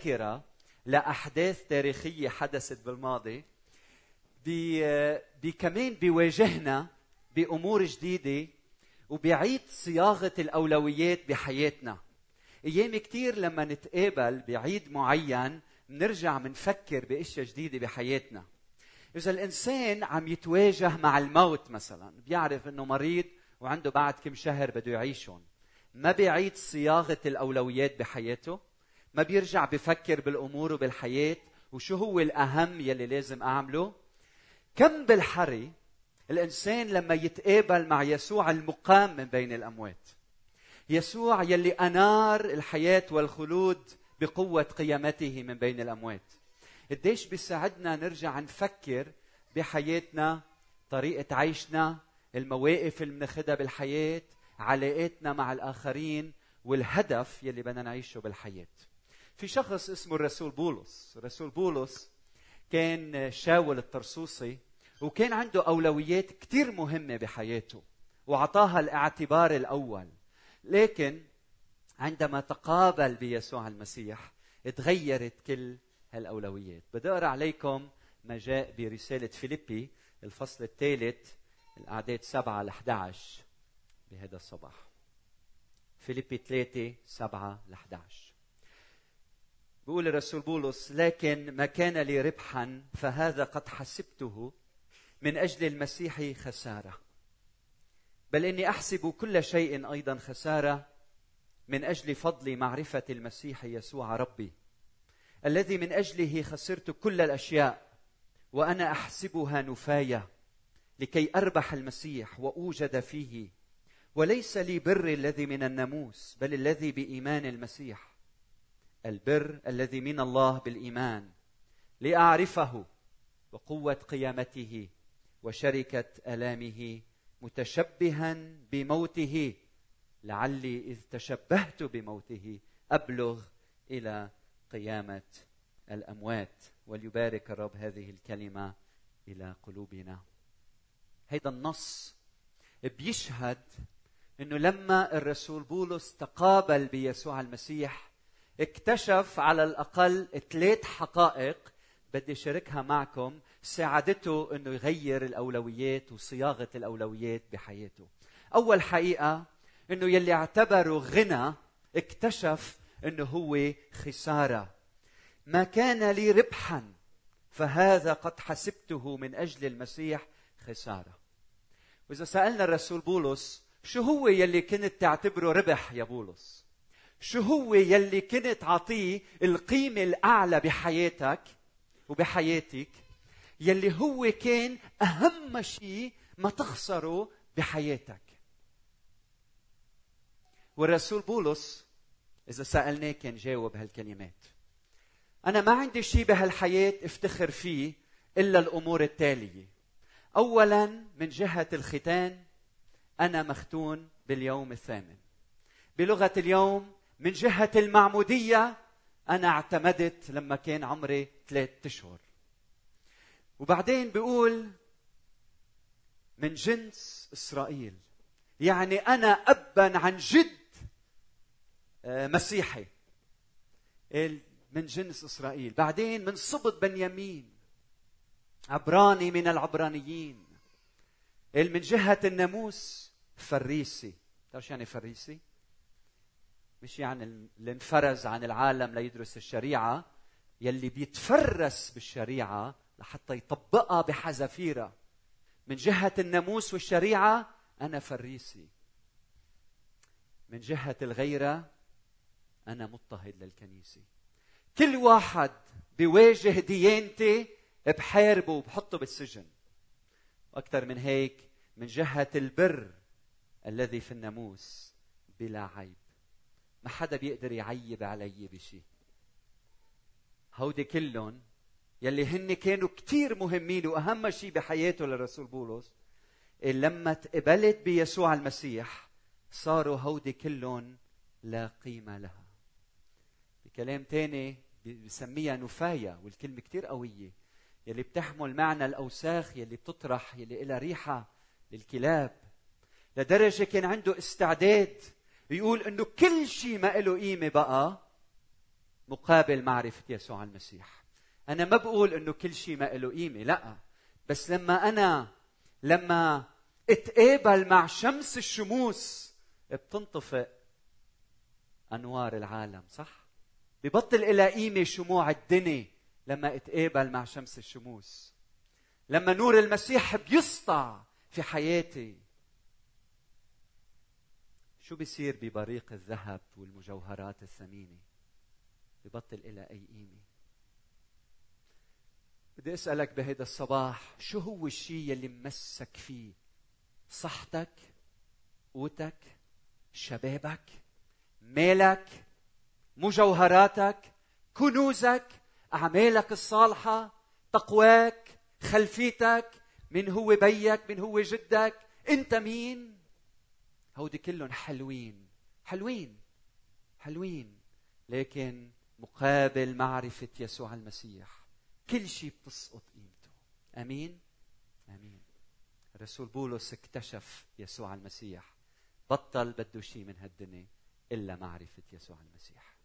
ذاكره لأحداث تاريخية حدثت بالماضي. بي بي كمان بيواجهنا بأمور جديدة وبيعيد صياغة الأولويات بحياتنا. أيام كثير لما نتقابل بعيد معين بنرجع بنفكر بأشياء جديدة بحياتنا. إذا الإنسان عم يتواجه مع الموت مثلا بيعرف إنه مريض وعنده بعد كم شهر بده يعيشهم. ما بيعيد صياغة الأولويات بحياته. ما بيرجع بفكر بالأمور وبالحياة وشو هو الأهم يلي لازم أعمله؟ كم بالحري الإنسان لما يتقابل مع يسوع المقام من بين الأموات؟ يسوع يلي أنار الحياة والخلود بقوة قيامته من بين الأموات. قديش بيساعدنا نرجع نفكر بحياتنا طريقة عيشنا المواقف اللي بناخذها بالحياة علاقاتنا مع الآخرين والهدف يلي بدنا نعيشه بالحياة. في شخص اسمه الرسول بولس. الرسول بولس كان شاول الطرسوسي وكان عنده أولويات كثير مهمة بحياته وعطاها الاعتبار الأول. لكن عندما تقابل بيسوع المسيح تغيرت كل هالأولويات. بدي أقرأ عليكم ما جاء برسالة فيليبي الفصل الثالث الأعداد 7 ل 11 بهذا الصباح. فيليبي 3 7 ل 11 بيقول الرسول بولس لكن ما كان لي ربحا فهذا قد حسبته من أجل المسيح خسارة. بل إني أحسب كل شيء أيضا خسارة من أجل فضل معرفة المسيح يسوع ربي الذي من أجله خسرت كل الأشياء وأنا أحسبها نفاية لكي أربح المسيح وأوجد فيه. وليس لي بر الذي من الناموس بل الذي بإيمان المسيح. البر الذي من الله بالإيمان لأعرفه وقوة قيامته وشركة ألامه متشبها بموته. لعلي إذ تشبهت بموته أبلغ إلى قيامة الأموات. وليبارك الرب هذه الكلمة إلى قلوبنا. هيدا النص بيشهد إنه لما الرسول بولس تقابل بيسوع المسيح اكتشف على الأقل ثلاث حقائق بدي شاركها معكم ساعدته إنه يغير الأولويات وصياغة الأولويات بحياته. أول حقيقة إنه يلي اعتبره غنى اكتشف إنه هو خسارة. ما كان لي ربحا فهذا قد حسبته من أجل المسيح خسارة. وإذا سألنا الرسول بولس شو هو يلي كنت تعتبره ربح يا بولس؟ شو هو يلي كنت تعطيه القيمة الأعلى بحياتك وبحياتك؟ يلي هو كان أهم شيء ما تخسره بحياتك. والرسول بولس إذا سألناه كان جاوب هالكلمات. أنا ما عندي شيء بهالحياة افتخر فيه إلا الأمور التالية. أولا من جهة الختان أنا مختون باليوم الثامن. بلغة اليوم من جهة المعمودية أنا اعتمدت لما كان عمري ثلاثة أشهر. وبعدين بيقول من جنس إسرائيل. يعني أنا أبا عن جد آه، مسيحي. من جنس إسرائيل. بعدين من صبط بنيامين عبراني من العبرانيين. من جهة الناموس فريسي. تعرف يعني فريسي؟ مش يعني اللي انفرز عن العالم ليدرس الشريعة يلي بيتفرس بالشريعة لحتى يطبقها بحذافيرها. من جهة الناموس والشريعة أنا فريسي. من جهة الغيرة أنا مضطهد للكنيسة. كل واحد بيواجه ديانتي بحاربه وبحطه بالسجن. وأكثر من هيك من جهة البر الذي في الناموس بلا عيب. ما حدا بيقدر يعيب علي بشيء هودي كلهم يلي هن كانوا كثير مهمين وأهم شيء بحياته للرسول بولس لما تقبلت بيسوع المسيح صاروا هودي كلهم لا قيمة لها. بكلام تاني بسميها نفاية والكلمة كتير قوية. يلي بتحمل معنى الأوساخ يلي بتطرح يلي إلها ريحة للكلاب. لدرجة كان عنده استعداد يقول إنه كل شيء ما له قيمة بقى مقابل معرفة يسوع المسيح. أنا ما بقول إنه كل شيء ما له قيمة لأ. بس لما أنا لما أتقابل مع شمس الشموس بتنطفئ أنوار العالم صح؟ ببطل إلى قيمة شموع الدنيا لما أتقابل مع شمس الشموس. لما نور المسيح بيسطع في حياتي شو بيصير ببريق الذهب والمجوهرات الثمينة؟ ببطل إلى أي قيمة؟ بدي أسألك بهيدا الصباح شو هو الشيء يلي ممسك فيه؟ صحتك قوتك شبابك مالك مجوهراتك كنوزك أعمالك الصالحة تقواك خلفيتك من هو بيك من هو جدك أنت مين؟ هودي كلهم حلوين. حلوين. حلوين. لكن مقابل معرفة يسوع المسيح كل شيء بتسقط قيمته. آمين؟ آمين. رسول بولس اكتشف يسوع المسيح. بطل بده شيء من هالدنيا إلا معرفة يسوع المسيح.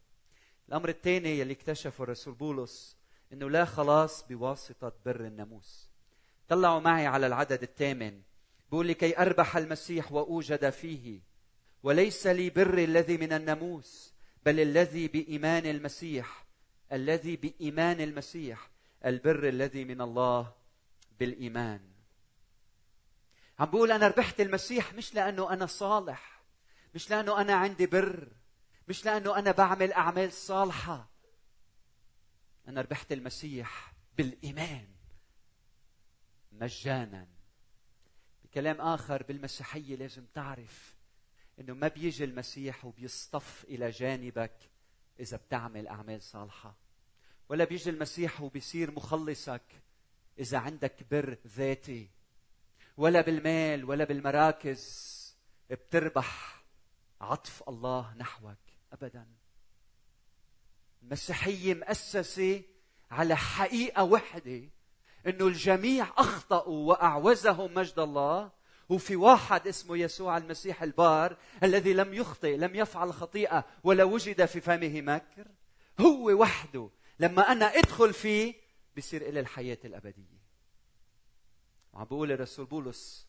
الأمر الثاني يلي اكتشفه الرسول بولس إنه لا خلاص بواسطة بر الناموس. طلعوا معي على العدد الثامن. بقول لكي أربح المسيح وأوجد فيه. وليس لي بر الذي من الناموس بل الذي بإيمان المسيح. الذي بإيمان المسيح البر الذي من الله بالإيمان. عم بقول أنا ربحت المسيح مش لأنه أنا صالح مش لأنه أنا عندي بر مش لأنه أنا بعمل أعمال صالحة. أنا ربحت المسيح بالإيمان مجانا. بكلام آخر بالمسيحية لازم تعرف إنه ما بيجي المسيح وبيصطف إلى جانبك إذا بتعمل أعمال صالحة. ولا بيجي المسيح وبيصير مخلصك إذا عندك بر ذاتي. ولا بالمال ولا بالمراكز بتربح عطف الله نحوك ابدا. المسيحية مؤسسه على حقيقة وحدة إنه الجميع أخطأوا وأعوزهم مجد الله. وفي واحد اسمه يسوع المسيح البار الذي لم يخطئ لم يفعل خطيئة ولا وجد في فمه مكر. هو وحده. لما أنا أدخل فيه بصير إلي الحياة الأبدية. وعم بقول الرسول بولس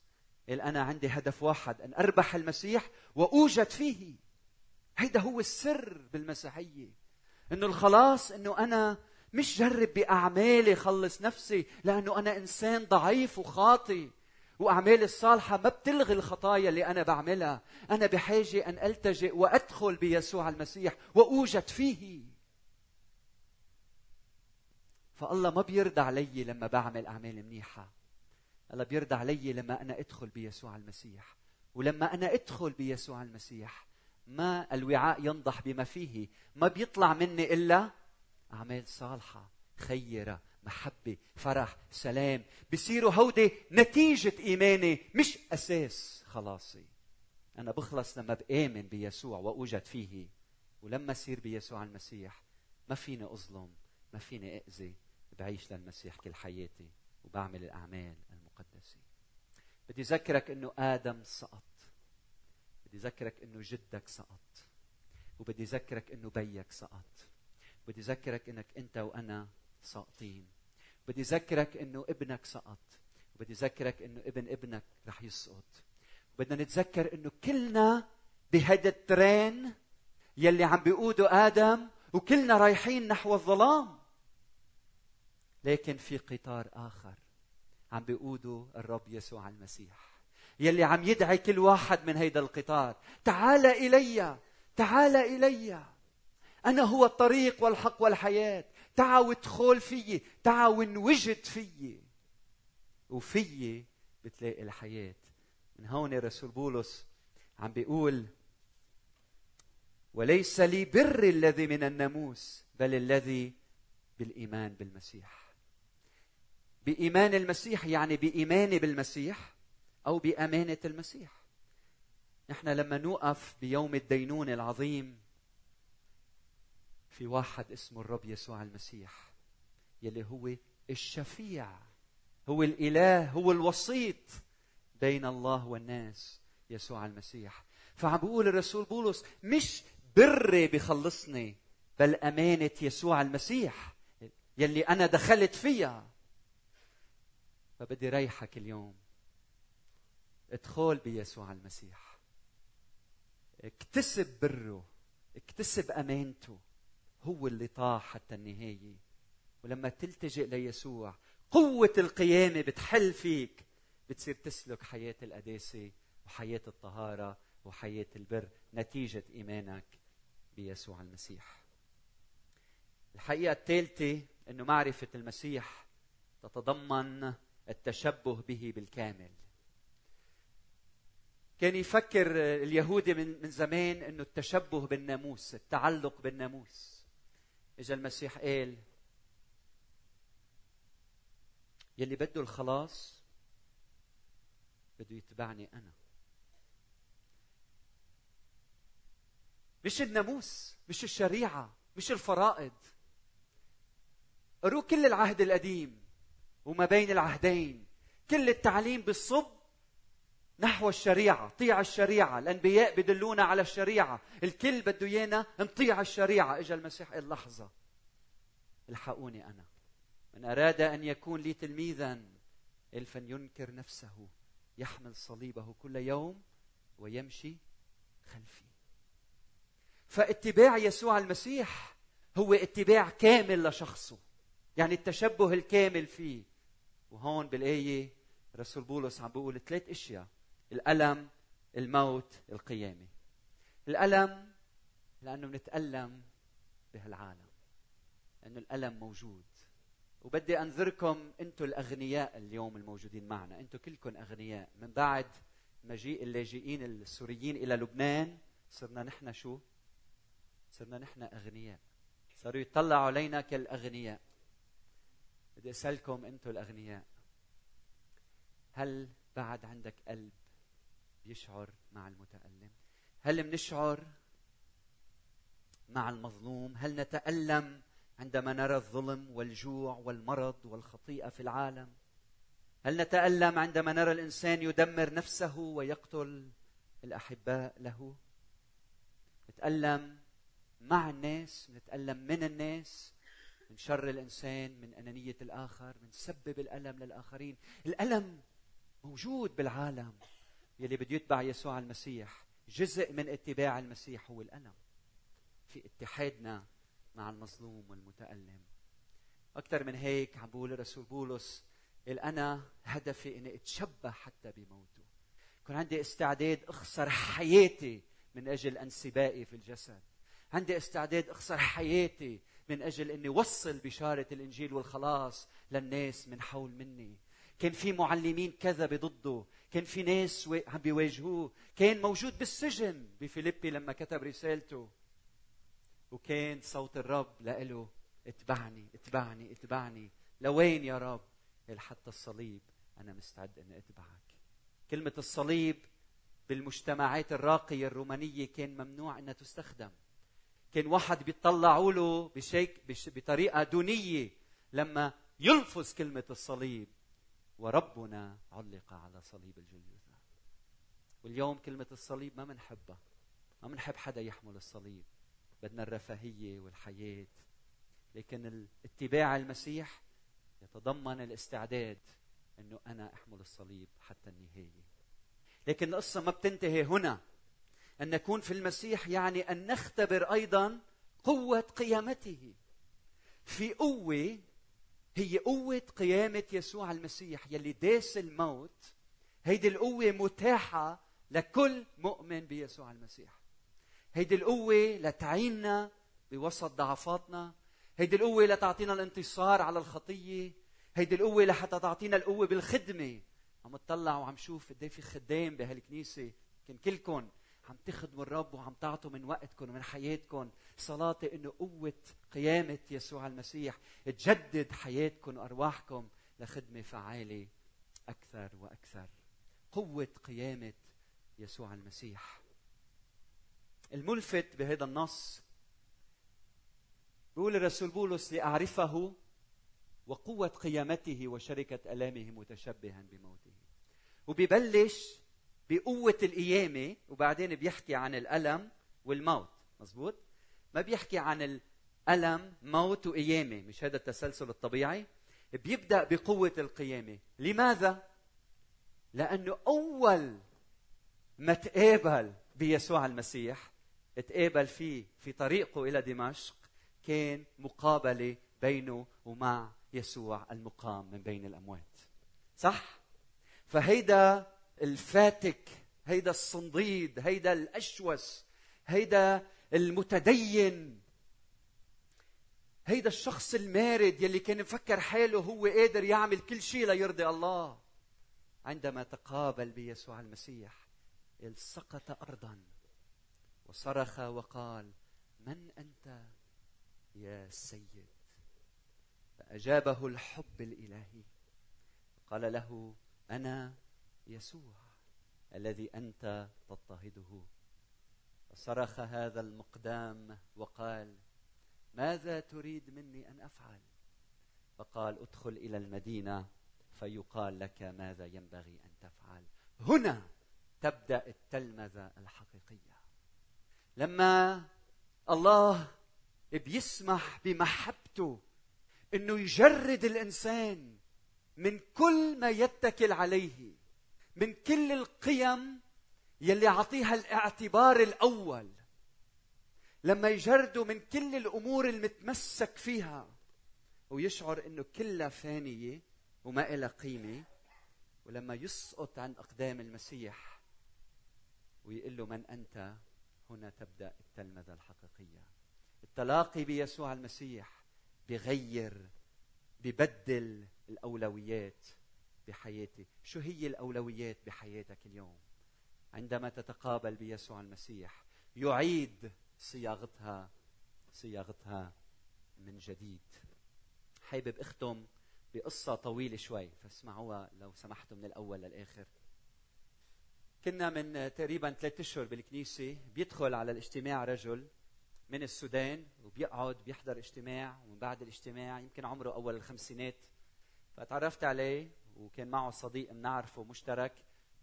قال أنا عندي هدف واحد أن أربح المسيح وأوجد فيه. هيدا هو السر بالمسيحية. إنه الخلاص إنه أنا مش جرب بأعمالي خلص نفسي لأنه أنا إنسان ضعيف وخاطي وأعمالي الصالحة ما بتلغي الخطايا اللي أنا بعملها. أنا بحاجة أن ألتجئ وأدخل بيسوع المسيح وأوجد فيه. فالله ما بيرضى علي لما بعمل اعمال منيحة. الله بيرضى علي لما أنا أدخل بيسوع المسيح. ولما أنا أدخل بيسوع المسيح ما الوعاء ينضح بما فيه. ما بيطلع مني إلا أعمال صالحة خيرة محبة فرح سلام. بصيروا هودي نتيجة إيماني مش أساس خلاصي. أنا بخلص لما بآمن بيسوع وأوجد فيه. ولما أصير بيسوع المسيح ما فيني أظلم ما فيني اذي بعيش للمسيح كل حياتي وبعمل الأعمال المقدسة. بدي اذكرك إنه آدم سقط. بدي اذكرك إنه جدك سقط. وبدي اذكرك إنه بيك سقط. بدي اذكرك إنك أنت وأنا ساقطين. بدي اذكرك إنه ابنك سقط. وبدي اذكرك إنه ابن ابنك رح يسقط. بدنا نتذكر إنه كلنا بهذا الترين يلي عم بيقوده آدم وكلنا رايحين نحو الظلام. لكن في قطار آخر عم بيقوده الرب يسوع المسيح يلي عم يدعي كل واحد من هيدا القطار تعال إلي تعال إلي. أنا هو الطريق والحق والحياة. تعا وادخل فيي. تعا وانوجد فيي. وفيي بتلاقي الحياة. من هون رسول بولس عم بيقول وليس لي بر الذي من الناموس بل الذي بالإيمان بالمسيح. بإيمان المسيح يعني بإيماني بالمسيح أو بأمانة المسيح. نحن لما نوقف بيوم الدينون العظيم في واحد اسمه الرب يسوع المسيح يلي هو الشفيع هو الإله هو الوسيط بين الله والناس يسوع المسيح. فعم بيقول الرسول بولس مش بري بخلصني بل أمانة يسوع المسيح يلي أنا دخلت فيها. فبدي ريحك اليوم. ادخل بيسوع المسيح. اكتسب بره اكتسب أمانته. هو اللي طاح حتى النهاية. ولما تلتجئ ليسوع قوة القيامة بتحل فيك. بتصير تسلك حياة القداسة وحياة الطهارة وحياة البر نتيجة إيمانك بيسوع المسيح. الحقيقة الثالثة إنه معرفة المسيح تتضمن التشبه به بالكامل. كان يفكر اليهودي من زمان إنه التشبه بالناموس التعلق بالناموس. اجا المسيح قال يلي بده الخلاص بده يتبعني أنا. مش الناموس مش الشريعة مش الفرائض. قروا كل العهد القديم وما بين العهدين. كل التعليم بالصب نحو الشريعة طيع الشريعة الأنبياء بدلونا على الشريعة الكل بده إيانا نطيع الشريعة. إجا المسيح قال لحظة الحقوني أنا. من أراد أن يكون لي تلميذا فلينكر نفسه يحمل صليبه كل يوم ويمشي خلفي. فاتباع يسوع المسيح هو اتباع كامل لشخصه. يعني التشبه الكامل فيه. وهون بالآية رسول بولس عم بيقول ثلاث أشياء. الألم الموت القيامة. الألم لأنه بنتألم بهالعالم لأنه الألم موجود. وبدي أنذركم أنتم الأغنياء اليوم الموجودين معنا. أنتم كلكم أغنياء. من بعد مجيء اللاجئين السوريين إلى لبنان صرنا نحن شو؟ صرنا نحن أغنياء. صاروا يطلعوا علينا كالأغنياء. بدي أسألكم أنتم الأغنياء هل بعد عندك قلب؟ يشعر مع المتألم؟ هل منشعر مع المظلوم؟ هل نتألم عندما نرى الظلم والجوع والمرض والخطيئة في العالم؟ هل نتألم عندما نرى الإنسان يدمر نفسه ويقتل الأحباء له؟ نتألم مع الناس نتألم من الناس من شر الإنسان من أنانية الآخر من سبب الألم للآخرين. الألم موجود بالعالم. يلي بده يتبع يسوع المسيح. جزء من اتباع المسيح هو الألم في اتحادنا مع المظلوم والمتألم. أكثر من هيك عم بقول الرسول بولس أنا هدفي إني أتشبه حتى بموته. يكون عندي استعداد أخسر حياتي من أجل انسبائي في الجسد. عندي استعداد أخسر حياتي من أجل أني وصل بشارة الإنجيل والخلاص للناس من حول مني. كان في معلمين كذب ضده كان في ناس عم بيواجهوه. كان موجود بالسجن بفيليبي لما كتب رسالته. وكان صوت الرب لإله اتبعني اتبعني اتبعني. لوين يا رب؟ حتى الصليب أنا مستعد أن أتبعك. كلمة الصليب بالمجتمعات الراقية الرومانية كان ممنوع أنها تستخدم. كان واحد بيطلعوا له بشيك بطريقة دونية لما يلفظ كلمة الصليب. وربنا علق على صليب الجلجثة واليوم كلمة الصليب ما منحبها. ما منحب حدا يحمل الصليب. بدنا الرفاهية والحياة. لكن الاتباع المسيح يتضمن الاستعداد إنه أنا أحمل الصليب حتى النهاية. لكن القصة ما بتنتهي هنا. أن نكون في المسيح يعني أن نختبر أيضا قوة قيامته. في قوة هي قوة قيامة يسوع المسيح يلي داس الموت. هيدي القوة متاحة لكل مؤمن بيسوع المسيح. هيدي القوة لتعيننا بوسط ضعفاتنا. هيدي القوة لتعطينا الانتصار على الخطية. هيدي القوة لحتى تعطينا القوة بالخدمة. عم تطلع وعم شوف قد إيه في خدام بهالكنيسة يمكن كلكم عم تخدموا الرب وعم تعطوا من وقتكم ومن حياتكم. صلاتي إنه قوة قيامة يسوع المسيح تجدد حياتكم وأرواحكم لخدمة فعالة أكثر وأكثر. قوة قيامة يسوع المسيح. الملفت بهذا النص بيقول الرسول بولس لأعرفه وقوة قيامته وشركة ألامه متشبها بموته. وبيبلش بقوة القيامة وبعدين بيحكي عن الألم والموت. مزبوط ما بيحكي عن الم موت وقيامة. مش هذا التسلسل الطبيعي؟ بيبدأ بقوة القيامة. لماذا؟ لأنه أول ما تقابل بيسوع المسيح تقابل فيه في طريقه إلى دمشق كان مقابلة بينه ومع يسوع المقام من بين الأموات. صح؟ فهيدا الفاتك هيدا الصنديد هيدا الأشوس هيدا المتدين هيدا الشخص المارد يلي كان مفكر حاله هو قادر يعمل كل شيء ليرضي الله. عندما تقابل بيسوع المسيح سقط ارضا وصرخ وقال من أنت يا سيد؟ فأجابه الحب الإلهي. قال له أنا يسوع. الذي أنت تضطهده. فصرخ هذا المقدام وقال ماذا تريد مني أن أفعل؟ فقال ادخل إلى المدينة. فيقال لك ماذا ينبغي أن تفعل؟ هنا تبدأ التلمذة الحقيقية. لما الله بيسمح بمحبته إنه يجرد الإنسان من كل ما يتكل عليه من كل القيم يلي عطيها الاعتبار الأول. لما يجرده من كل الأمور المتمسك فيها ويشعر إنه كلها فانية وما إلها قيمة ولما يسقط عن أقدام المسيح ويقول له من أنت؟ هنا تبدأ التلمذة الحقيقية. التلاقي بيسوع المسيح بغير ببدل الأولويات. بحياتي؟ شو هي الأولويات بحياتك اليوم؟ عندما تتقابل بيسوع المسيح يعيد صياغتها صياغتها من جديد. حابب أختم بقصة طويلة شوي فاسمعوها لو سمحتوا من الأول للآخر. كنا من تقريبا ثلاثة أشهر بالكنيسة بيدخل على الاجتماع رجل من السودان وبيقعد بيحضر اجتماع ومن بعد الاجتماع يمكن عمره أول الخمسينات فتعرفت عليه وكان معه صديق بنعرفه مشترك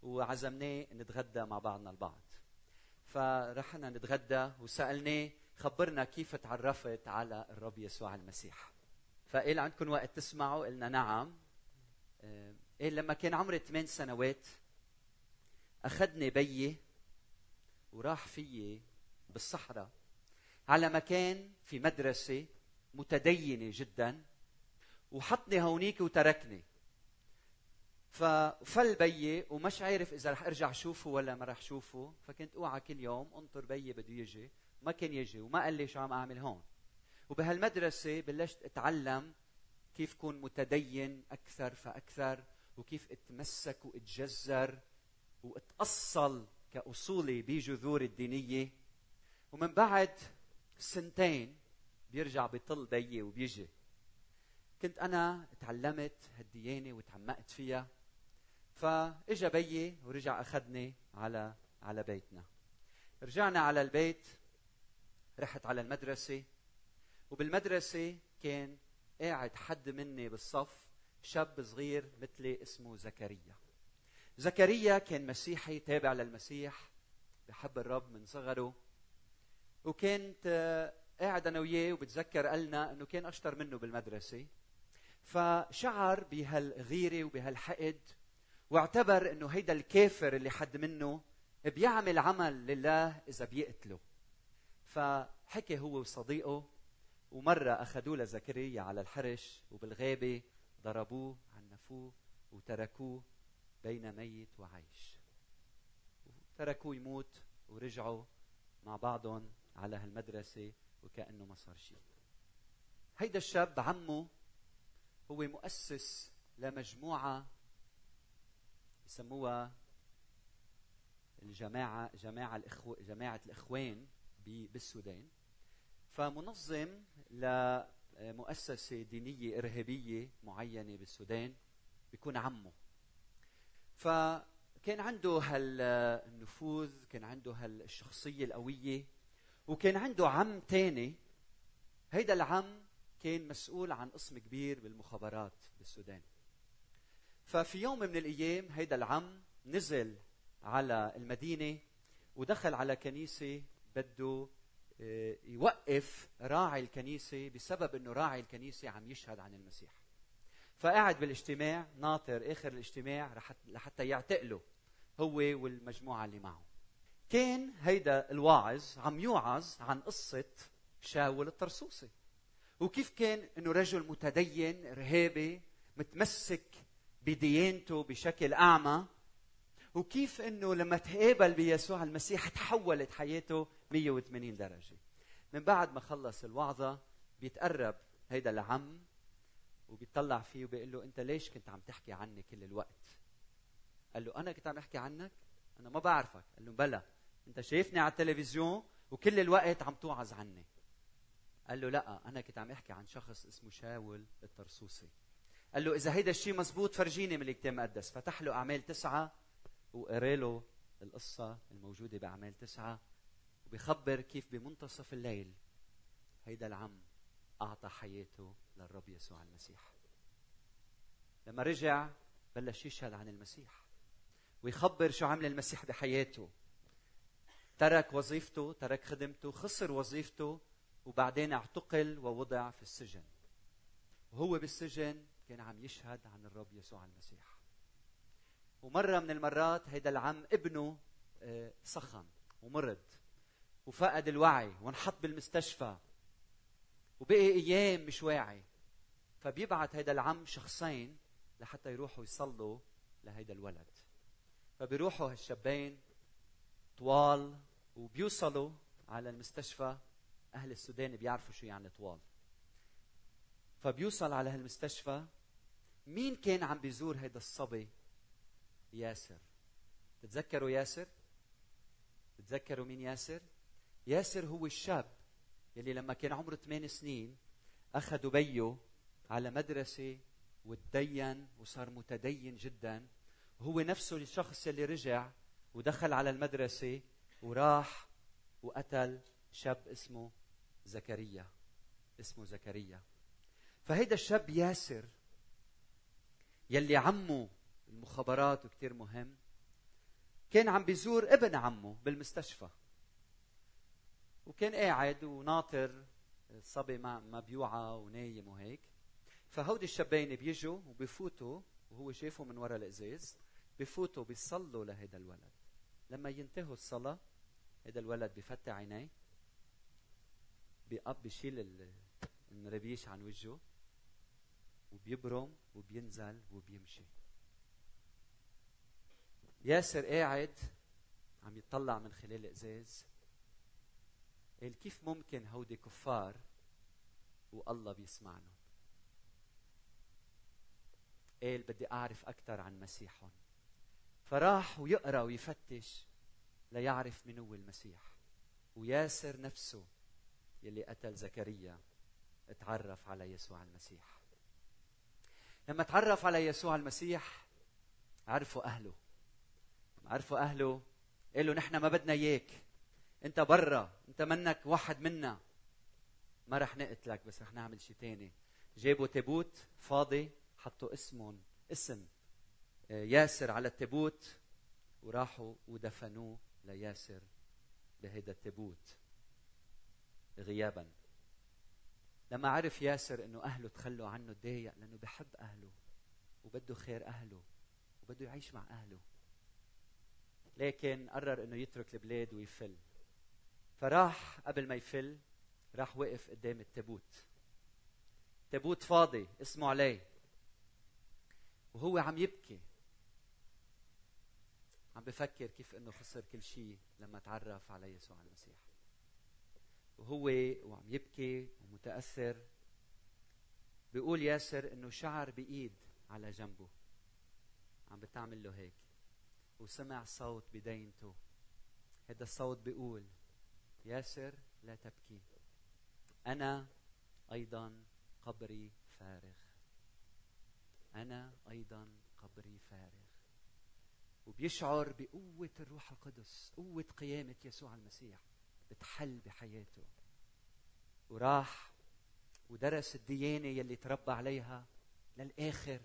وعزمناه نتغدى مع بعضنا البعض. فرحنا نتغدى وسألناه خبرنا كيف تعرفت على الرب يسوع المسيح. فقال عندكم وقت تسمعوا؟ قلنا نعم. آه، قال لما كان عمري ثمان سنوات أخذني بيي وراح فيي بالصحراء على مكان في مدرسة متدينة جدا وحطني هونيك وتركني. ففل بيي ومش عارف إذا رح أرجع شوفه ولا ما رح شوفه. فكنت أوعى كل يوم أنطر بيي بده يجي. ما كان يجي وما قال لي شو عم أعمل هون. وبهالمدرسة بلشت أتعلم كيف كون متدين أكثر فأكثر وكيف أتمسك وأتجذر وأتأصل كأصولي بجذور الدينية. ومن بعد سنتين بيرجع بيطل بيي وبيجي. كنت أنا تعلمت هالديانة وتعمقت فيها. فإجا بيي ورجع أخذني على على بيتنا. رجعنا على البيت رحت على المدرسة وبالمدرسة كان قاعد حد مني بالصف شاب صغير مثلي اسمه زكريا. زكريا كان مسيحي تابع للمسيح بحب الرب من صغره وكنت قاعد أنا وياه وبتذكر قالنا إنه كان أشطر منه بالمدرسة. فشعر بهالغيرة وبهالحقد واعتبر إنه هيدا الكافر اللي حد منه بيعمل عمل لله إذا بيقتله. فحكي هو وصديقه ومرة أخذوه لزكريا على الحرش وبالغابة ضربوه عنفوه وتركوه بين ميت وعيش. تركوه يموت ورجعوا مع بعضهم على هالمدرسة وكأنه ما صار شيء هيدا الشاب عمه هو مؤسس لمجموعة يسموها الجماعة جماعة الإخو... جماعة الإخوان بالسودان. فمنظم لمؤسسة دينية إرهابية معينة بالسودان بيكون عمه. فكان عنده هالنفوذ كان عنده هالشخصية القوية وكان عنده عم تاني. هيدا العم كان مسؤول عن قسم كبير بالمخابرات بالسودان. ففي يوم من الأيام هيدا العم نزل على المدينة ودخل على كنيسة بده آه، يوقف راعي الكنيسة بسبب أنه راعي الكنيسة عم يشهد عن المسيح. فقاعد بالاجتماع ناطر آخر الاجتماع لحتى يعتقله هو والمجموعة اللي معه. كان هيدا الواعظ عم يوعظ عن قصة شاول الطرسوسي وكيف كان إنه رجل متدين ارهابي متمسك بديانته بشكل أعمى. وكيف إنه لما تقابل بيسوع المسيح تحولت حياته 180 درجة. من بعد ما خلص الوعظة بيتقرب هيدا العم وبيطلع فيه وبيقول له أنت ليش كنت عم تحكي عني كل الوقت؟ قال له أنا كنت عم أحكي عنك؟ أنا ما بعرفك. قال له بلى أنت شايفني على التلفزيون وكل الوقت عم توعظ عني. قال له لا أنا كنت عم أحكي عن شخص اسمه شاول الطرسوسي قال له إذا هيدا الشيء مزبوط فرجيني من الكتاب المقدس. فتح له أعمال تسعة وقرأ له القصة الموجودة بأعمال تسعة وبيخبر كيف بمنتصف الليل هيدا العم أعطى حياته للرب يسوع المسيح. لما رجع بلش يشهد عن المسيح ويخبر شو عمل المسيح بحياته. ترك وظيفته ترك خدمته خسر وظيفته وبعدين اعتقل ووضع في السجن. وهو بالسجن كان عم يشهد عن الرب يسوع المسيح. ومرة من المرات هيدا العم ابنه آه، سخن ومرض وفقد الوعي وانحط بالمستشفى وبقي أيام مش واعي. فبيبعت هيدا العم شخصين لحتى يروحوا يصلوا لهيدا الولد. فبيروحوا هالشابين طوال وبيوصلوا على المستشفى. أهل السودان بيعرفوا شو يعني طوال. فبيوصل على هالمستشفى مين كان عم بيزور هيدا الصبي؟ ياسر. تتذكروا ياسر؟ تتذكروا مين ياسر؟ ياسر هو الشاب يلي لما كان عمره ثمان سنين اخذوا بيه على مدرسة وتدين وصار متدين جدا. وهو نفسه الشخص يلي رجع ودخل على المدرسة وراح وقتل شاب اسمه زكريا. اسمه زكريا. فهيدا الشاب ياسر يلي عمه المخابرات وكتير مهم كان عم بيزور ابن عمه بالمستشفى. وكان قاعد وناطر الصبي ما ما بيوعى ونايم وهيك. فهودي الشابين بيجوا وبفوتوا وهو شايفه من وراء الإزاز بفوتوا بيصلوا لهيدا الولد. لما ينتهوا الصلاة هيدا الولد بفتح عينيه بيقب بيشيل المربيش عن وجهه وبيبرم وبينزل وبيمشي. ياسر قاعد عم يطلع من خلال الإزاز. قال كيف ممكن هودي كفار والله بيسمعنا؟ قال بدي أعرف أكثر عن مسيحهم فراح ويقرأ ويفتش ليعرف من هو المسيح. وياسر نفسه يلي قتل زكريا اتعرف على يسوع المسيح. لما تعرف على يسوع المسيح عرفوا أهله. عرفوا أهله. قالوا نحن ما بدنا إياك. أنت برا. أنت منك واحد منا. ما رح نقتلك بس رح نعمل شيء تاني. جابوا تابوت فاضي حطوا اسمهم اسم آه، ياسر على التابوت وراحوا ودفنوه لياسر بهيدا التابوت غيابا. لما عرف ياسر إنه أهله تخلوا عنه تضايق لأنه بحب أهله وبده خير أهله وبده يعيش مع أهله. لكن قرر إنه يترك البلاد ويفل. فراح قبل ما يفل راح وقف قدام التابوت. تابوت فاضي اسمه عليه وهو عم يبكي. عم بفكر كيف إنه خسر كل شيء لما تعرف على يسوع المسيح. وهو وعم يبكي ومتأثر بيقول ياسر إنه شعر بإيد على جنبه. عم بتعمل له هيك. وسمع صوت بدينته. هذا الصوت بيقول ياسر لا تبكي. أنا أيضا قبري فارغ. أنا أيضا قبري فارغ. وبيشعر بقوة الروح القدس قوة قيامة يسوع المسيح. بتحل بحياته. وراح ودرس الديانة يلي تربى عليها للآخر.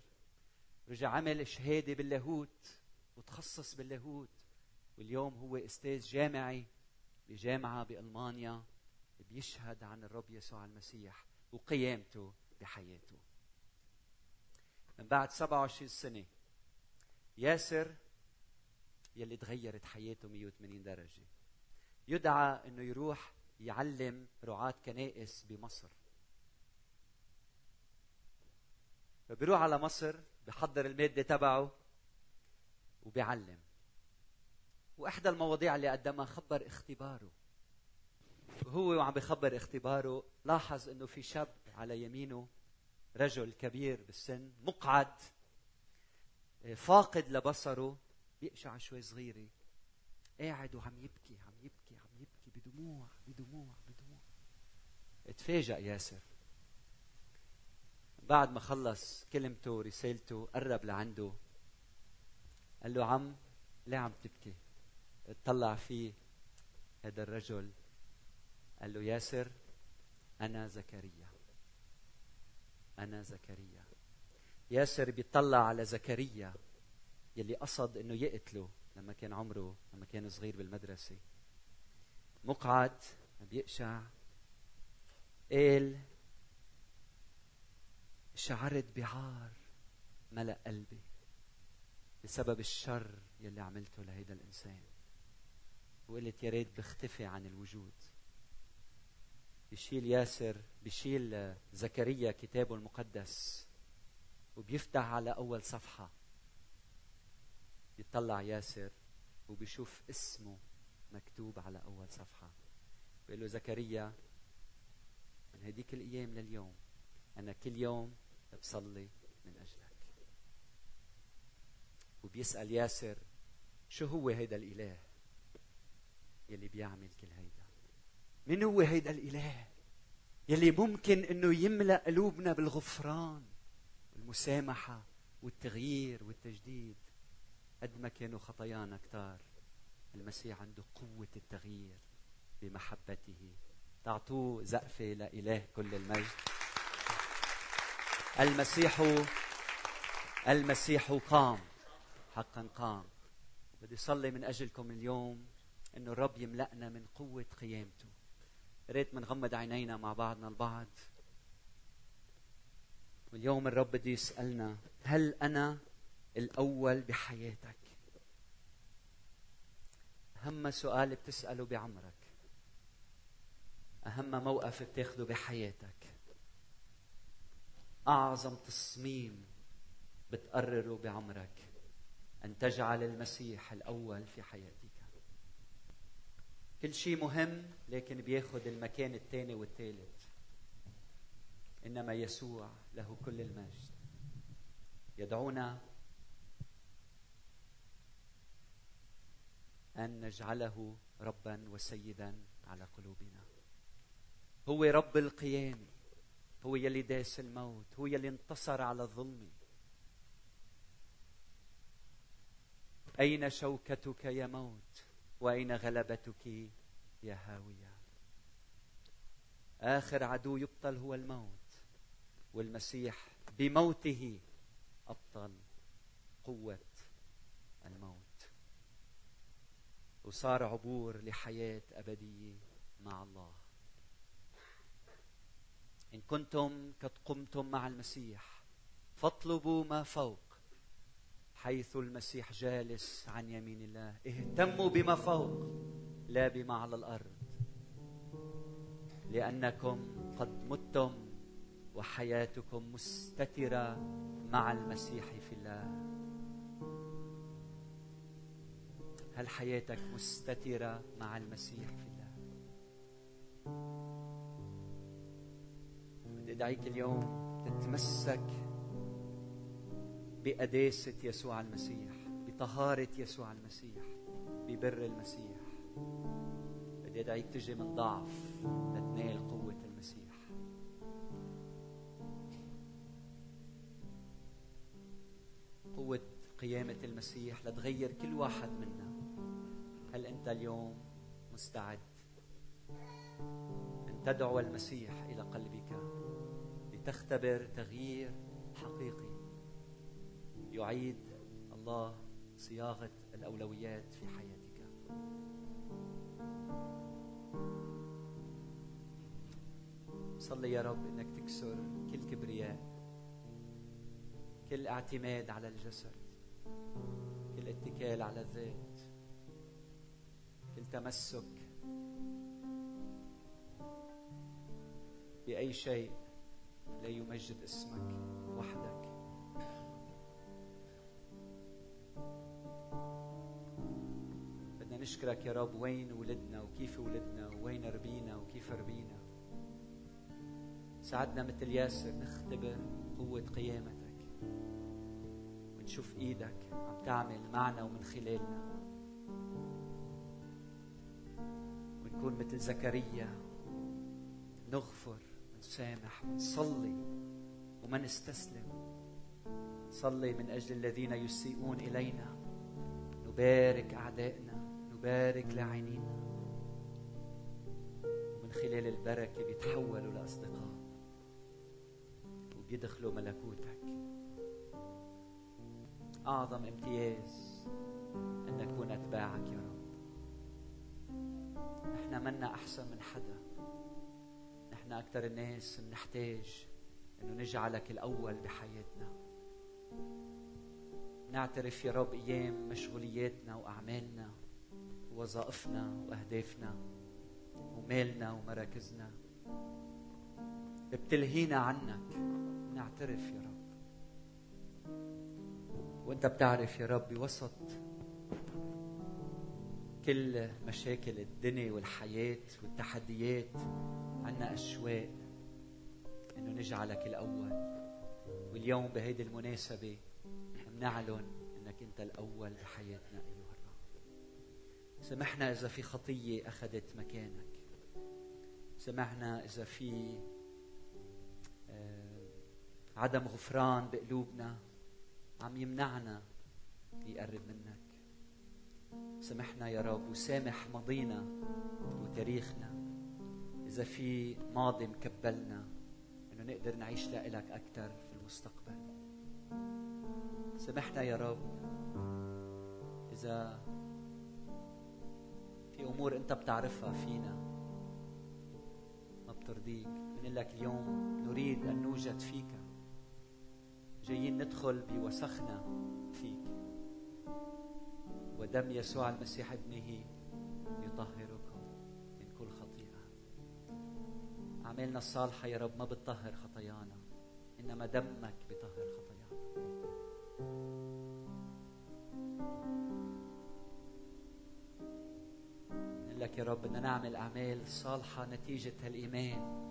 رجع عمل شهادة باللاهوت وتخصص باللاهوت. واليوم هو أستاذ جامعي بجامعة بألمانيا بيشهد عن الرب يسوع المسيح وقيامته بحياته. من بعد 27 سنة ياسر يلي تغيرت حياته 180 درجة. يدعى إنه يروح يعلم رعاة كنائس بمصر. فبيروح على مصر بحضر المادة تبعه وبيعلم. وإحدى المواضيع اللي قدمها خبر اختباره. وهو وعم بخبر اختباره لاحظ إنه في شاب على يمينه رجل كبير بالسن مقعد فاقد لبصره بيقشع شوي صغيرة قاعد وعم يبكي عم يبكي عم يبكي بدموع بدموع بدموع. اتفاجأ ياسر. بعد ما خلص كلمته ورسالته قرب لعنده. قال له عم ليه عم تبكي؟ اطلع فيه هذا الرجل. قال له ياسر أنا زكريا. أنا زكريا. ياسر بيطلع على زكريا يلي قصد إنه يقتله لما كان عمره لما كان صغير بالمدرسة. مقعد بيقشع. قال شعرت بعار ملأ قلبي بسبب الشر يلي عملته لهيدا الإنسان. وقلت يا ريت بختفي عن الوجود. بشيل ياسر بشيل زكريا كتابه المقدس وبيفتح على أول صفحة. بيطلع ياسر وبيشوف اسمه مكتوب على أول صفحة. بيقول له زكريا من هديك الأيام لليوم أنا كل يوم بصلي من أجلك. وبيسأل ياسر شو هو هيدا الإله يلي بيعمل كل هيدا؟ من هو هيدا الإله يلي ممكن أنه يملأ قلوبنا بالغفران والمسامحة والتغيير والتجديد؟ قد ما كانوا خطايانا كتار. المسيح عنده قوة التغيير بمحبته. تعطوه زقفة لإله كل المجد. المسيح المسيح قام حقا قام. بدي صلي من أجلكم اليوم أنه الرب يملأنا من قوة قيامته. ريت منغمض عينينا مع بعضنا البعض. واليوم الرب بده يسألنا هل أنا الأول بحياتك؟ أهم سؤال بتسأله بعمرك. أهم موقف بتاخده بحياتك. أعظم تصميم بتقرره بعمرك. أن تجعل المسيح الأول في حياتك. كل شيء مهم لكن بياخذ المكان الثاني والثالث إنما يسوع له كل المجد. يدعونا أن نجعله ربا وسيدا على قلوبنا. هو رب القيام هو يلي داس الموت هو يلي انتصر على الظلم. أين شوكتك يا موت؟ وأين غلبتك يا هاوية؟ آخر عدو يبطل هو الموت والمسيح بموته أبطل قوة الموت. وصار عبور لحياة أبدية مع الله. إن كنتم قد قمتم مع المسيح فاطلبوا ما فوق حيث المسيح جالس عن يمين الله. اهتموا بما فوق لا بما على الأرض. لأنكم قد متم وحياتكم مستترة مع المسيح في الله. هل حياتك مستترة مع المسيح في الله؟ بدي أدعيك اليوم تتمسك بقداسة يسوع المسيح بطهارة يسوع المسيح ببر المسيح. بدي أدعيك تجي من ضعف لتنال قوة المسيح. قوة قيامة المسيح لتغير كل واحد منا. هل أنت اليوم مستعد أن تدعو المسيح إلى قلبك لتختبر تغيير حقيقي يعيد الله صياغة الأولويات في حياتك؟ صلي يا رب إنك تكسر كل كبرياء كل اعتماد على الجسد كل اتكال على الذات. كل تمسك بأي شيء لا يمجد اسمك وحدك. بدنا نشكرك يا رب وين ولدنا وكيف ولدنا وين ربينا وكيف ربينا؟ ساعدنا مثل ياسر نختبر قوة قيامتك ونشوف إيدك عم تعمل معنا ومن خلالنا. ونكون مثل زكريا. نغفر ونسامح ونصلي وما نستسلم نصلي من أجل الذين يسيئون إلينا. نبارك أعدائنا. نبارك لاعنينا ومن خلال البركة بيتحولوا لأصدقاء. وبيدخلوا ملكوتك. أعظم امتياز ان نكون أتباعك يا رب. نحن منا أحسن من حدا. نحن أكثر الناس بنحتاج إنه نجعلك الأول بحياتنا. نعترف يا رب أيام مشغولياتنا وأعمالنا ووظائفنا وأهدافنا ومالنا ومراكزنا. بتلهينا عنك. نعترف يا رب. وأنت بتعرف يا رب بوسط كل مشاكل الدنيا والحياة والتحديات عنا أشواق إنه نجعلك الأول. واليوم بهيدي المناسبة بنعلن إنك أنت الأول بحياتنا أيها الرب. سمحنا إذا في خطية أخذت مكانك. سمحنا إذا في آه، عدم غفران بقلوبنا عم يمنعنا يقرب منك سامحنا يا رب وسامح ماضينا وتاريخنا. إذا في ماضي مكبلنا إنه نقدر نعيش لإلك أكثر في المستقبل. سامحنا يا رب إذا في أمور أنت بتعرفها فينا ما بترضيك. بنقول لك اليوم نريد أن نوجد فيك. جايين ندخل بوسخنا فيك. ودم يسوع المسيح ابنه يطهركم من كل خطيئة. أعمالنا الصالحة يا رب ما بتطهر خطايانا إنما دمك بيطهر خطايانا. لك يا رب بدنا نعمل أعمال صالحة نتيجة هالإيمان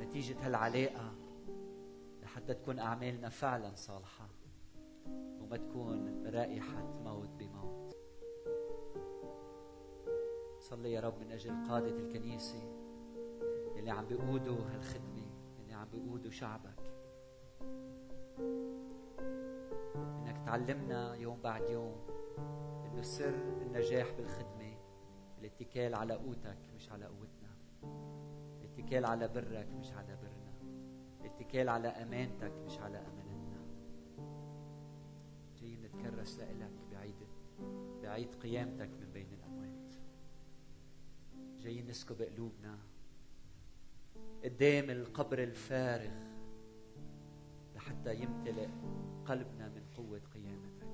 نتيجة هالعلاقة لحتى تكون أعمالنا فعلا صالحة وما تكون رائحة موت بموت. صلي يا رب من أجل قادة الكنيسة. اللي عم بيقودوا هالخدمة اللي عم بيقودوا شعبك. إنك تعلمنا يوم بعد يوم إنه سر النجاح بالخدمة الاتكال على قوتك مش على قوتنا. الاتكال على برك مش على برنا. الاتكال على أمانتك مش على أمانتنا. جايين نتكرس لإلك بعيد بعيد قيامتك من بين الأموات جايين نسكب قلوبنا قدام القبر الفارغ لحتى يمتلئ قلبنا من قوة قيامتك.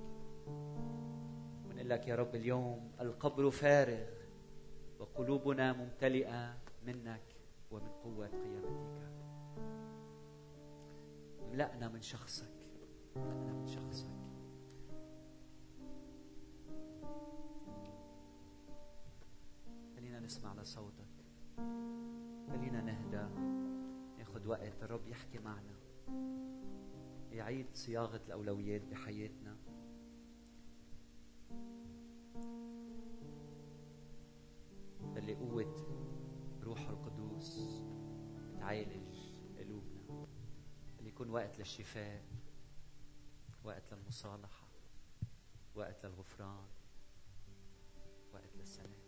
ونقول لك يا رب اليوم القبر فارغ وقلوبنا ممتلئة منك ومن قوة قيامتك. املأنا من شخصك املأنا من شخصك. نسمع لصوتك. خلينا نهدى. ناخذ وقت الرب يحكي معنا. يعيد صياغة الأولويات بحياتنا. اللي قوة روح القدوس تعالج قلوبنا. اللي يكون وقت للشفاء وقت للمصالحة وقت للغفران وقت للسلام.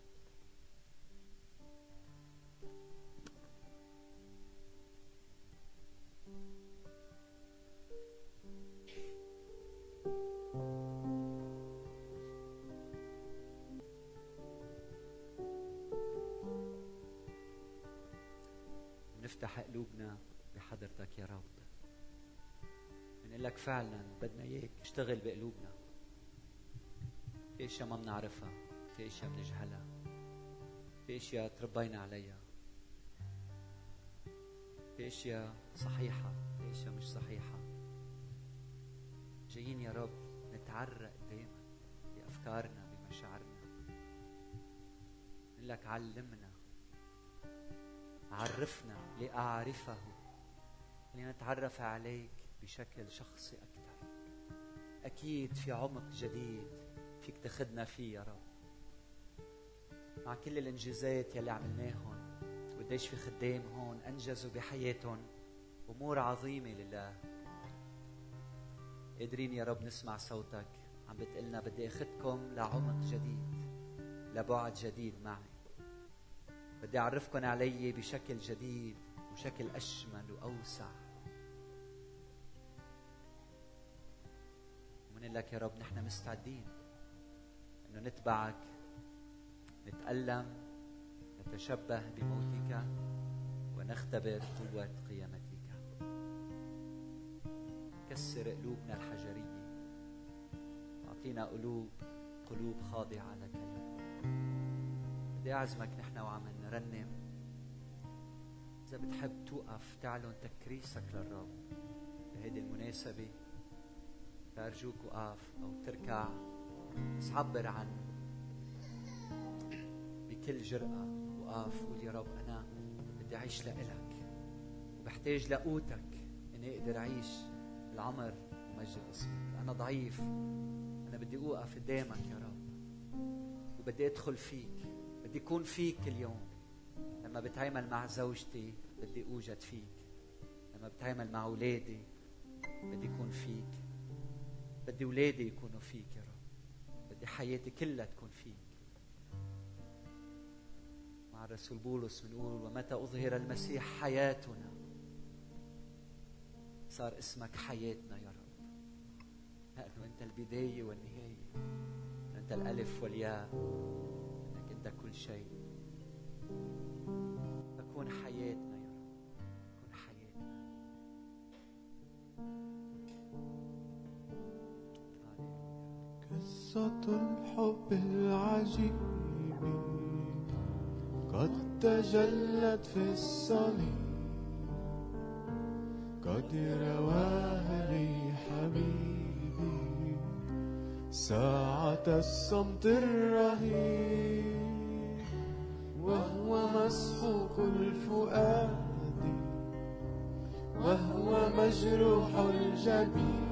نفتح قلوبنا بحضرتك يا رب. بنقول لك فعلا بدنا إياك تشتغل بقلوبنا. في أشياء ما بنعرفها في أشياء بنجهلها في أشياء تربينا عليها. في أشياء صحيحة في أشياء مش صحيحة. جايين يا رب نتعرق دايما بأفكارنا بمشاعرنا. لك علمنا عرفنا لأعرفه لنتعرف عليك بشكل شخصي أكثر. أكيد في عمق جديد فيك تاخذنا فيه يا رب. مع كل الإنجازات يلي عملناهم وقديش في خدام هون أنجزوا بحياتهم أمور عظيمة لله. قادرين يا رب نسمع صوتك. عم بتقلنا بدي أخذكم لعمق جديد لبعد جديد معي. بدي أعرفكم علي بشكل جديد وشكل أشمل وأوسع. ومن لك يا رب نحن مستعدين أنه نتبعك نتألم نتشبه بموتك ونختبر قوة قيامتك. كسر قلوبنا الحجرية. أعطينا قلوب قلوب خاضعة لك. يا رب بدي أعزمك نحن وعم نرنم. إذا بتحب توقف تعلن تكريسك للرب. بهيدي المناسبة فأرجوك وقف أو تركع بس عبر عن بكل جرأة وقف قول يا رب أنا بدي أعيش لإلك وبحتاج لقوتك إني أقدر أعيش العمر ومجد اسمك أنا ضعيف أنا بدي أوقف قدامك يا رب وبدي أدخل فيك بدي أكون فيك اليوم. لما بتعامل مع زوجتي بدي أوجد فيك. لما بتعامل مع أولادي بدي أكون فيك. بدي أولادي يكونوا فيك يا رب. بدي حياتي كلها تكون فيك. مع الرسول بولس بنقول ومتى أظهر المسيح حياتنا؟ صار اسمك حياتنا يا رب. لأنه أنت البداية والنهاية. أنت الألف والياء. قصة الحب العجيب قد تجلت في الصليب قد رواها لي حبيبي. ساعة الصمت الرهيب وهو مسحوق الفؤاد وهو مجروح الجبين.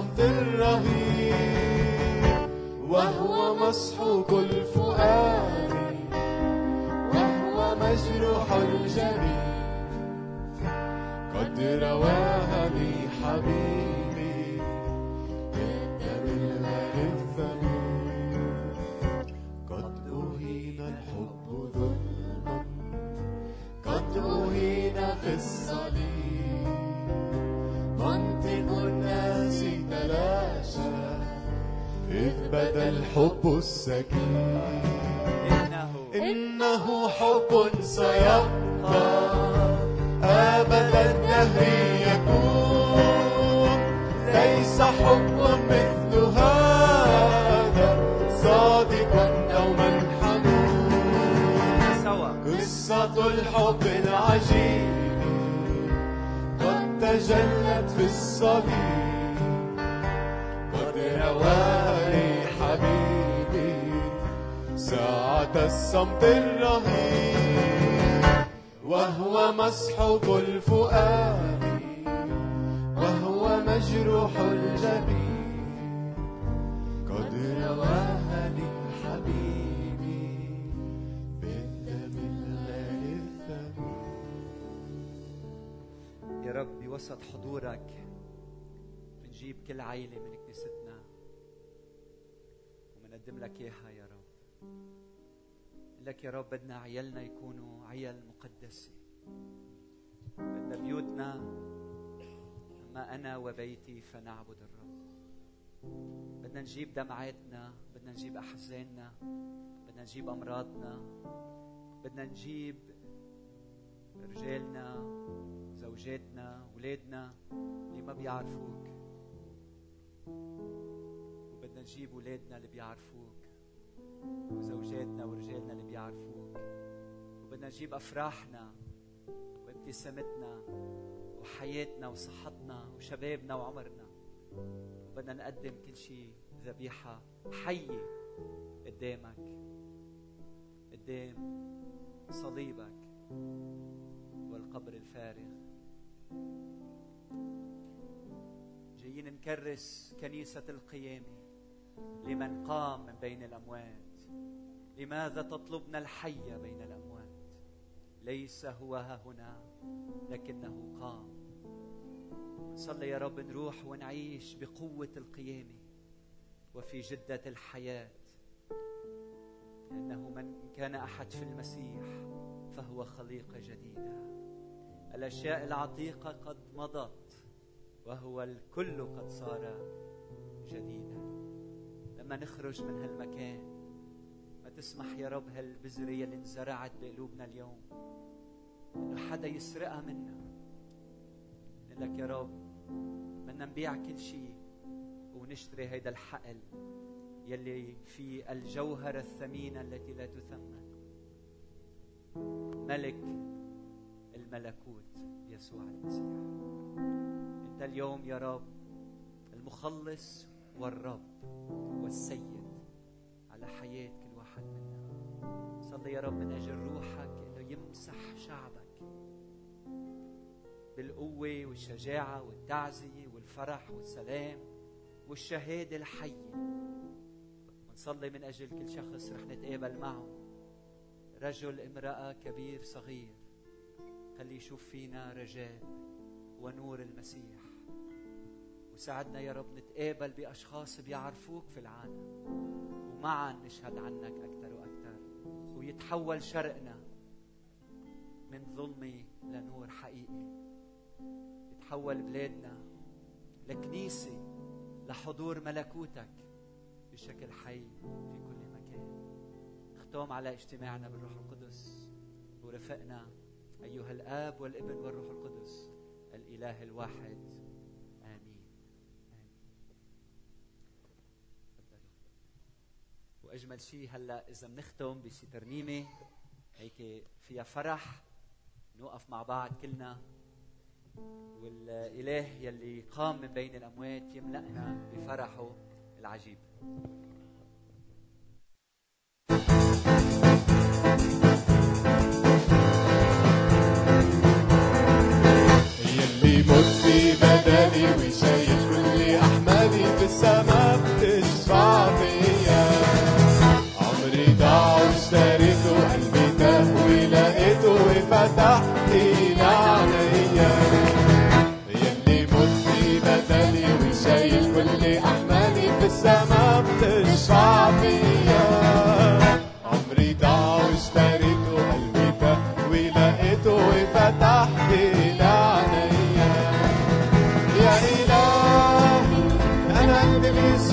الصمت الرهيب وهو مسحوق الفؤاد وهو مجروح الجبين. قد رواها لي حبيبي بالدم الغالي الثمين. قد أهين الحب ظلما قد أهين في الصليب السكين. إنه إنه حب سيبقى أبد الدهر يكون. ليس حب مثل هذا صادق أو منحنون. سوا. قصة الحب العجيب قد تجلت في الصليب. ساعة الصمت الرهيب وهو مسحوق الفؤاد وهو مجروح الجبين قد رواها لي حبيبي بالدم الغالي الثمين. يا رب بوسط حضورك بنجيب كل عيلة من كنيستنا وبنقدم لك إياها يا رب. لك يا رب بدنا عيالنا يكونوا عيال مقدسة. بدنا بيوتنا أما أنا وبيتي فنعبد الرب. بدنا نجيب دمعاتنا بدنا نجيب أحزاننا بدنا نجيب أمراضنا بدنا نجيب رجالنا زوجاتنا ولادنا اللي ما بيعرفوك. وبدنا نجيب ولادنا اللي بيعرفوك. وزوجاتنا ورجالنا اللي بيعرفوك. وبدنا نجيب أفراحنا وابتسامتنا وحياتنا وصحتنا وشبابنا وعمرنا. وبدنا نقدم كل شيء ذبيحة حية قدامك قدام صليبك والقبر الفارغ. جايين نكرس كنيسة القيامة لمن قام من بين الأموات لماذا تطلبنا الحي بين الأموات؟ ليس هو ها هنا لكنه قام. نصلي يا رب نروح ونعيش بقوة القيامة وفي جدة الحياة. لأنه من كان أحد في المسيح فهو خليقة جديدة الأشياء العتيقة قد مضت وهو الكل قد صار جديدا. لما نخرج من هالمكان ما تسمح يا رب هالبذرة اللي انزرعت بقلوبنا اليوم. إنه حدا يسرقها منا. لك يا رب بدنا نبيع كل شيء ونشتري هيدا الحقل يلي في الجوهرة الثمينة التي لا تثمن. ملك الملكوت يسوع المسيح. أنت اليوم يا رب المخلص والرب والسيد على حياة كل صلي يا رب من أجل روحك أنه يمسح شعبك بالقوة والشجاعة والتعزية والفرح والسلام والشهادة الحية. ونصلي من أجل كل شخص رح نتقابل معه. رجل امرأة كبير صغير. خلي يشوف فينا رجاء ونور المسيح. وساعدنا يا رب نتقابل بأشخاص بيعرفوك في العالم. ومعا نشهد عنك أكثر. ويتحول شرقنا من ظلمة لنور حقيقي. يتحول بلادنا لكنيسة لحضور ملكوتك بشكل حي في كل مكان. نختم على اجتماعنا بالروح القدس ورفقنا أيها الآب والابن والروح القدس الإله الواحد وأجمل شيء هلأ إذا بنختم بشي ترنيمة هيك فيها فرح نوقف مع بعض كلنا. والإله يلي قام من بين الأموات يملأنا بفرحه العجيب. يلي مت بدلي وشاي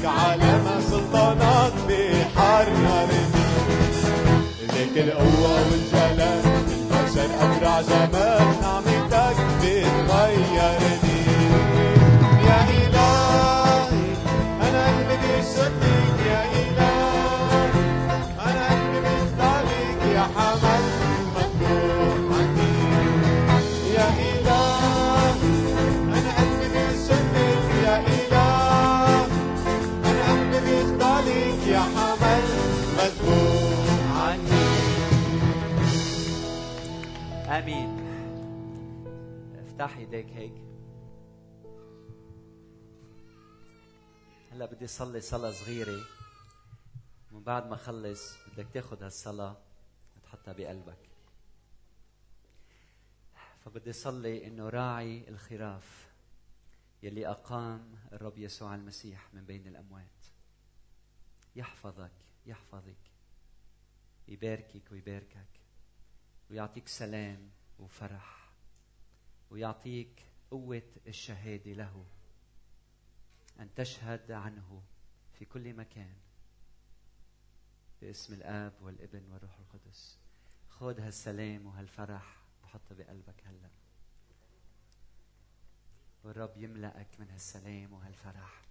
والبهاء ليك علامة سلطانك بيحررني ليك القوة والجلال البشر أبرع جمال. ايديك هيك. هلا بدي صلي صلاة صغيرة. ومن بعد ما اخلص بدك تاخذ هالصلاة وتحطها بقلبك. فبدي صلي إنه راعي الخراف يلي أقام الرب يسوع المسيح من بين الأموات. يحفظك يحفظك. يباركك ويباركك. ويعطيك سلام وفرح. ويعطيك قوة الشهادة له. أن تشهد عنه في كل مكان. باسم الآب والابن والروح القدس. خذ هالسلام وهالفرح وحطه بقلبك هلا. والرب يملأك من هالسلام وهالفرح.